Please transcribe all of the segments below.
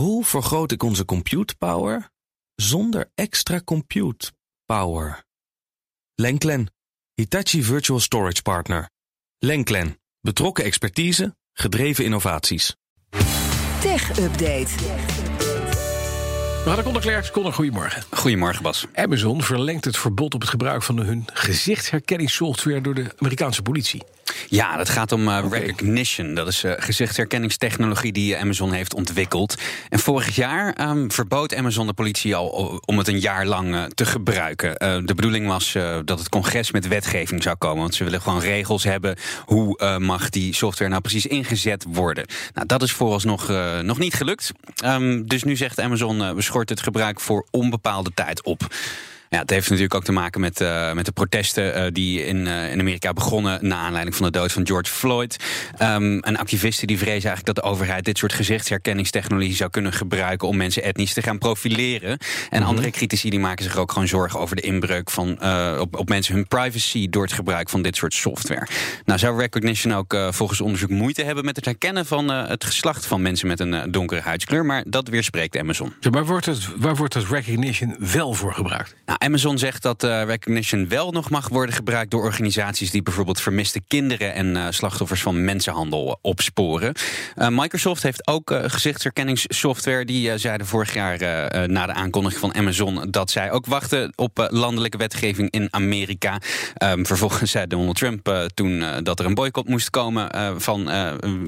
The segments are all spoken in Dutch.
Hoe vergroot ik onze compute power zonder extra compute power? Lenklen, Hitachi Virtual Storage Partner. Lenklen, betrokken expertise, gedreven innovaties. Tech Update. We hadden Conor Klerks. Conor, goedemorgen. Goedemorgen, Bas. Amazon verlengt het verbod op het gebruik van hun gezichtsherkenningssoftware door de Amerikaanse politie. Ja, dat gaat om uh, Recognition. Dat is uh, gezichtsherkenningstechnologie die Amazon heeft ontwikkeld. En vorig jaar um, verbood Amazon de politie al om het een jaar lang uh, te gebruiken. de bedoeling was dat het congres met wetgeving zou komen. Want ze willen gewoon regels hebben. Hoe mag die software nou precies ingezet worden? Nou, dat is vooralsnog nog niet gelukt. Um, dus nu zegt Amazon, we schort het gebruik voor onbepaalde tijd op. Ja, het heeft natuurlijk ook te maken met, uh, met de protesten uh, die in, uh, in Amerika begonnen na aanleiding van de dood van George Floyd. Um, en activisten die vrezen eigenlijk dat de overheid dit soort gezichtsherkenningstechnologie zou kunnen gebruiken om mensen etnisch te gaan profileren. En Mhm. andere critici die maken zich ook gewoon zorgen over de inbreuk van, op, op mensen hun privacy door het gebruik van dit soort software. Nou zou Recognition ook volgens onderzoek moeite hebben met het herkennen van het geslacht van mensen met een donkere huidskleur, maar dat weerspreekt Amazon. Ja, maar wordt het, waar wordt het Recognition wel voor gebruikt? Nou, Amazon zegt dat uh, Recognition wel nog mag worden gebruikt door organisaties die bijvoorbeeld vermiste kinderen en uh, slachtoffers van mensenhandel opsporen. Uh, Microsoft heeft ook gezichtsherkenningssoftware. Die zeiden vorig jaar na de aankondiging van Amazon dat zij ook wachten op landelijke wetgeving in Amerika. Um, vervolgens zei Donald Trump toen dat er een boycott moest komen van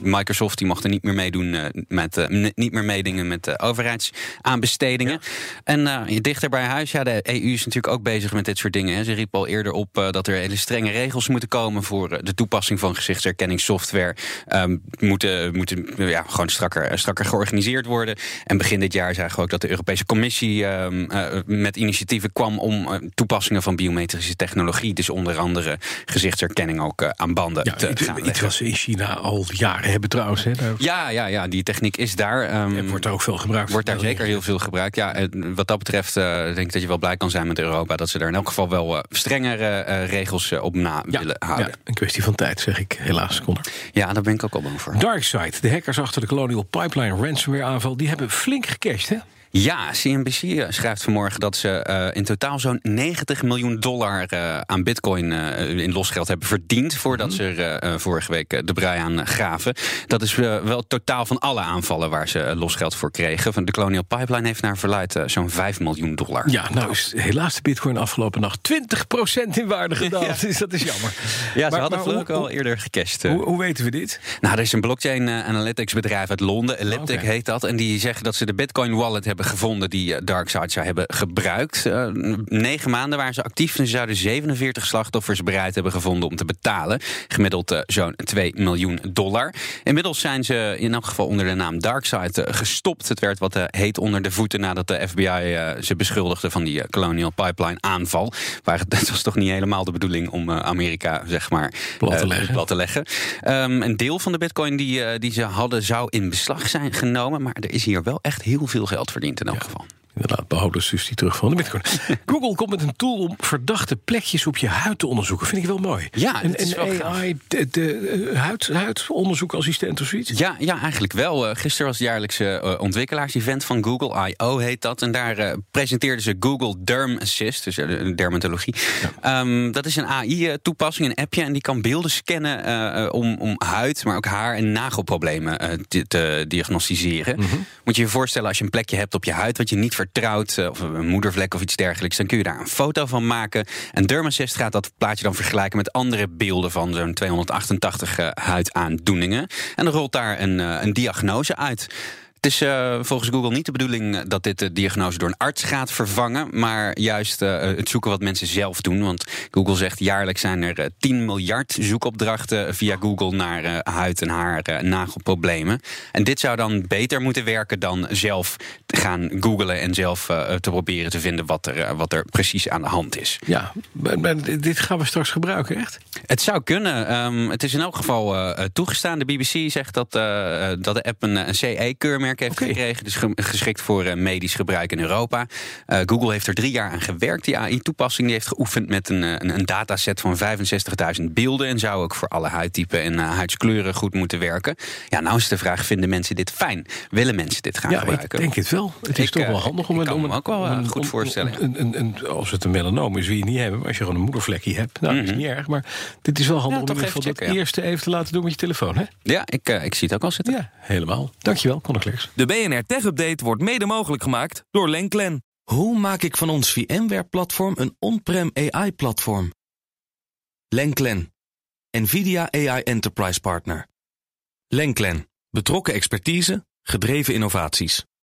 Microsoft. Die mochten niet meer meedoen met niet meer meedingen met overheidsaanbestedingen. Ja. En dichter bij huis, ja, de EU is natuurlijk ook bezig met dit soort dingen. Hè. Ze riep al eerder op uh, dat er hele strenge regels moeten komen voor uh, de toepassing van gezichtsherkenningssoftware. Um, moeten moeten ja, gewoon strakker, strakker georganiseerd worden. En begin dit jaar zagen we ook dat de Europese Commissie um, uh, met initiatieven kwam om toepassingen van biometrische technologie, dus onder andere gezichtsherkenning ook aan banden ja, te het, gaan. Het was in China al jaren hebben trouwens. Hè, daar... Ja, ja, ja, die techniek is daar. Um, en wordt daar ook veel gebruikt. Wordt daar zeker heel veel gebruikt. Ja, wat dat betreft denk ik dat je wel blij kan zijn met Europa dat ze daar in elk geval wel uh, strengere uh, regels uh, op na ja, willen houden. Ja, een kwestie van tijd, zeg ik helaas, Connor. Ja, daar ben ik ook al bang voor. Darkseid, de hackers achter de Colonial Pipeline ransomware aanval, die hebben flink gecashed, hè? Ja, CNBC schrijft vanmorgen dat ze uh, in totaal zo'n 90 miljoen dollar uh, aan bitcoin uh, in losgeld hebben verdiend. voordat mm -hmm. ze er vorige week de brei aan gaven. Dat is wel het totaal van alle aanvallen waar ze losgeld voor kregen. Van de Colonial Pipeline heeft naar verluid zo'n 5 miljoen dollar. Ja, nou is helaas de bitcoin afgelopen nacht 20% in waarde gedaald. ja. Dus dat is jammer. Ja, ze maar, hadden ook al eerder gecashed. Hoe, hoe, weten we dit? Nou, er is een blockchain analytics bedrijf uit Londen. Elliptic okay. heet dat. En die zeggen dat ze de bitcoin wallet hebben gevonden die DarkSide zou hebben gebruikt. Uh, negen maanden waren ze actief en ze zouden 47 slachtoffers bereid hebben gevonden om te betalen. Gemiddeld uh, zo'n 2 miljoen dollar. Inmiddels zijn ze in elk geval onder de naam DarkSide uh, gestopt. Het werd wat heet onder de voeten nadat de FBI ze beschuldigde van die Colonial Pipeline aanval. Maar het was toch niet helemaal de bedoeling om Amerika zeg maar plat te leggen. Plat te leggen. Um, een deel van de bitcoin die, die ze hadden zou in beslag zijn genomen. Maar er is hier wel echt heel veel geld verdiend in elk Ja. geval. Inderdaad, behouden dus die terug van de bitcoin. Google komt met een tool om verdachte plekjes op je huid te onderzoeken. Vind ik wel mooi. Ja, een, het is een. AI, de, de, uh, huid, huidonderzoekassistent of zoiets. Ja, ja, eigenlijk wel. Uh, gisteren was het jaarlijkse uh, ontwikkelaars-event van Google, I.O. heet dat. En daar presenteerden ze Google Derm Assist, dus dermatologie. Ja. Um, dat is een AI-toepassing, een appje, en die kan beelden scannen om, om huid, maar ook haar- en nagelproblemen te, te diagnosticeren. Mhm. Moet je je voorstellen, als je een plekje hebt op je huid wat je niet vertrouwt, uh, of een moedervlek of iets dergelijks, dan kun je daar een foto van maken. En Dermassist gaat dat plaatje dan vergelijken met andere beelden van zo'n 288 uh, huidaandoeningen. En dan rolt daar een, uh, een diagnose uit. Het is uh, volgens Google niet de bedoeling dat dit de diagnose door een arts gaat vervangen, maar juist uh, het zoeken wat mensen zelf doen. Want Google zegt jaarlijks zijn er uh, 10 miljard zoekopdrachten via Google naar uh, huid- en haar- en nagelproblemen. En dit zou dan beter moeten werken dan zelf gaan googlen en zelf te proberen te vinden wat er, wat er precies aan de hand is. Ja, maar, maar dit gaan we straks gebruiken, echt? Het zou kunnen. Um, het is in elk geval toegestaan. De BBC zegt dat, dat de app een, een CE-keurmerk merk heeft gekregen. Dus ge- geschikt voor eh, medisch gebruik in Europa. Eh, Google heeft er drie jaar aan gewerkt. Die AI-toepassing die heeft geoefend met een, eh, een, een dataset van 65.000 beelden. En zou ook voor alle huidtypen en huidskleuren goed moeten werken. Ja, nou is de vraag: vinden mensen dit fijn? Willen mensen dit gaan Ja, gebruiken? ik denk het wel. Het is Ik, toch wel handig om ik kan om me ook wel, een- goed voorstellen, om- Een, een, een, als het een melanoom is, wil je het niet hebben. Maar als je gewoon een moedervlekje hebt, nou, dat is niet erg. Maar dit is wel handig Mhm. Ja, om in ieder geval dat ja. eerste even te laten doen met je telefoon. Hè? Ja, ik, ik zie het ook al zitten. Ja, helemaal. Dankjewel, Klerks. De BNR Tech Update wordt mede mogelijk gemaakt door Lenklen. Hoe maak ik van ons VMware-platform een on-prem AI-platform? Lenklen, NVIDIA AI Enterprise Partner. Lenklen, betrokken expertise, gedreven innovaties.